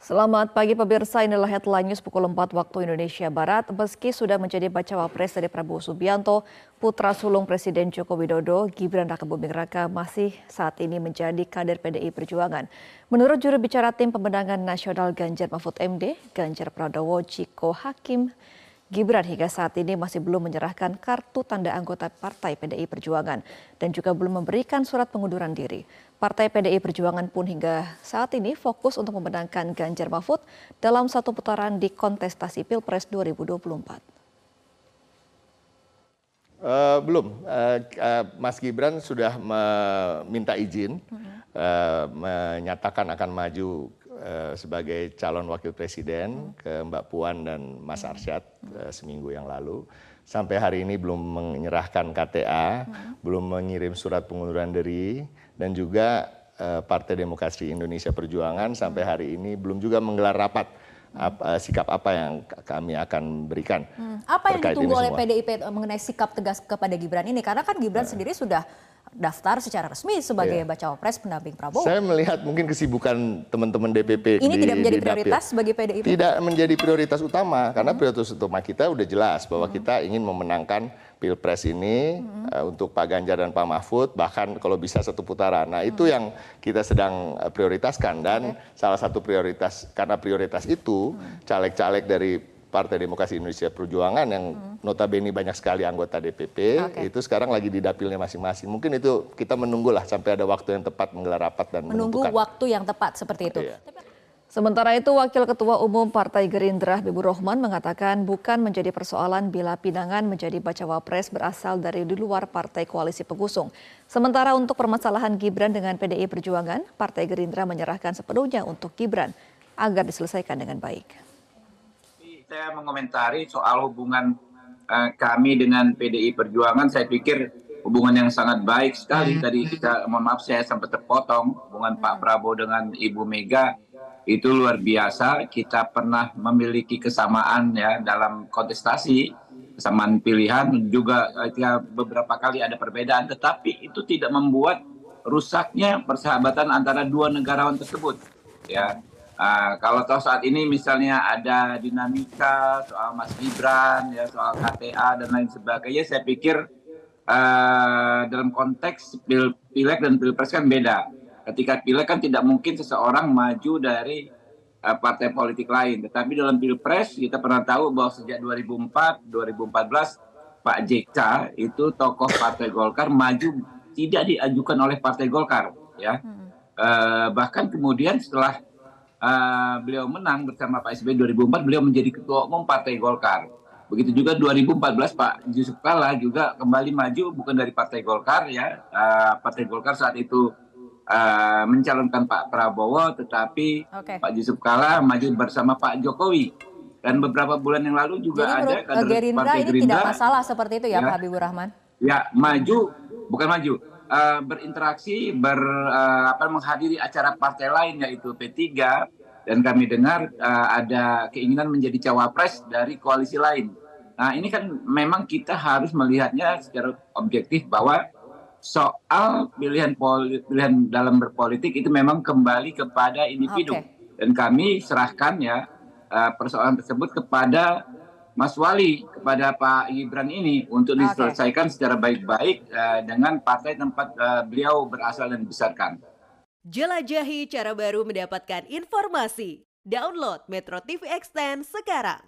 Selamat pagi pemirsa, inilah headline news pukul 4 waktu Indonesia Barat. Meski sudah menjadi bacawa pres dari Prabowo Subianto, putra sulung Presiden Joko Widodo, Gibran Raka Buming Raka masih saat ini menjadi kader PDI Perjuangan. Menurut juru bicara tim pemenangan nasional Ganjar Mahfud MD, Ganjar Prabowo Ciko Hakim, Gibran hingga saat ini masih belum menyerahkan kartu tanda anggota Partai PDI Perjuangan dan juga belum memberikan surat pengunduran diri. Partai PDI Perjuangan pun hingga saat ini fokus untuk memenangkan Ganjar Mahfud dalam satu putaran di kontestasi Pilpres 2024. Uh, belum, uh, uh, Mas Gibran sudah meminta izin, uh, menyatakan akan maju Eh, sebagai calon wakil presiden ke Mbak Puan dan Mas Arsyad uh, seminggu yang lalu. Sampai hari ini belum menyerahkan KTA, hmm. belum mengirim surat pengunduran diri, dan juga uh, Partai Demokrasi Indonesia Perjuangan sampai hari ini belum juga menggelar rapat apa, sikap apa yang kami akan berikan. Hmm. Apa yang ditunggu oleh PDIP mengenai sikap tegas kepada Gibran ini? Karena kan Gibran nah. sendiri sudah daftar secara resmi sebagai yeah. bacawa pres pendamping Prabowo. Saya melihat mungkin kesibukan teman-teman DPP ini di, tidak menjadi di prioritas bagi PDIP. Tidak menjadi prioritas utama karena hmm. prioritas utama kita udah jelas bahwa hmm. kita ingin memenangkan pilpres ini hmm. uh, untuk Pak Ganjar dan Pak Mahfud bahkan kalau bisa satu putaran. Nah itu hmm. yang kita sedang uh, prioritaskan dan okay. salah satu prioritas karena prioritas itu hmm. caleg-caleg hmm. dari Partai Demokrasi Indonesia Perjuangan yang hmm. notabene banyak sekali anggota DPP okay. itu sekarang lagi di dapilnya masing-masing. Mungkin itu kita menunggulah sampai ada waktu yang tepat menggelar rapat dan menunggu menentukan. waktu yang tepat seperti itu. Iya. Sementara itu, Wakil Ketua Umum Partai Gerindra Bibu Rohman mengatakan bukan menjadi persoalan bila pinangan menjadi bacawa pres berasal dari di luar partai koalisi pengusung. Sementara untuk permasalahan Gibran dengan PDI Perjuangan, Partai Gerindra menyerahkan sepenuhnya untuk Gibran agar diselesaikan dengan baik saya mengomentari soal hubungan uh, kami dengan PDI Perjuangan, saya pikir hubungan yang sangat baik sekali. Hmm. Tadi kita, mohon maaf saya sempat terpotong, hubungan Pak Prabowo dengan Ibu Mega itu luar biasa. Kita pernah memiliki kesamaan ya dalam kontestasi, kesamaan pilihan, juga ya, beberapa kali ada perbedaan, tetapi itu tidak membuat rusaknya persahabatan antara dua negarawan tersebut. Ya, Uh, kalau toh saat ini misalnya ada dinamika soal Mas Gibran, ya soal KTA dan lain sebagainya, saya pikir uh, dalam konteks pil pileg dan pilpres kan beda. Ketika pileg kan tidak mungkin seseorang maju dari uh, partai politik lain, tetapi dalam pilpres kita pernah tahu bahwa sejak 2004, 2014 Pak JK itu tokoh Partai Golkar maju tidak diajukan oleh Partai Golkar, ya. Uh, bahkan kemudian setelah uh, beliau menang bersama Pak SBY 2004 beliau menjadi ketua umum Partai Golkar. Begitu juga 2014 Pak Yusuf Kala juga kembali maju bukan dari Partai Golkar ya. Uh, Partai Golkar saat itu uh, mencalonkan Pak Prabowo tetapi okay. Pak Yusuf Kala maju bersama Pak Jokowi. Dan beberapa bulan yang lalu juga Jadi ada kader Gerindra Partai ini Gerindra tidak masalah seperti itu ya, ya Pak Habibur Rahman. Ya, maju bukan maju uh, berinteraksi, ber uh, apa menghadiri acara partai lain yaitu P3 dan kami dengar uh, ada keinginan menjadi cawapres dari koalisi lain. Nah, ini kan memang kita harus melihatnya secara objektif bahwa soal pilihan poli, pilihan dalam berpolitik itu memang kembali kepada individu okay. dan kami serahkan ya uh, persoalan tersebut kepada Mas Wali kepada Pak Gibran ini untuk diselesaikan okay. secara baik-baik uh, dengan partai tempat uh, beliau berasal dan dibesarkan. Jelajahi cara baru mendapatkan informasi. Download Metro TV Extend sekarang.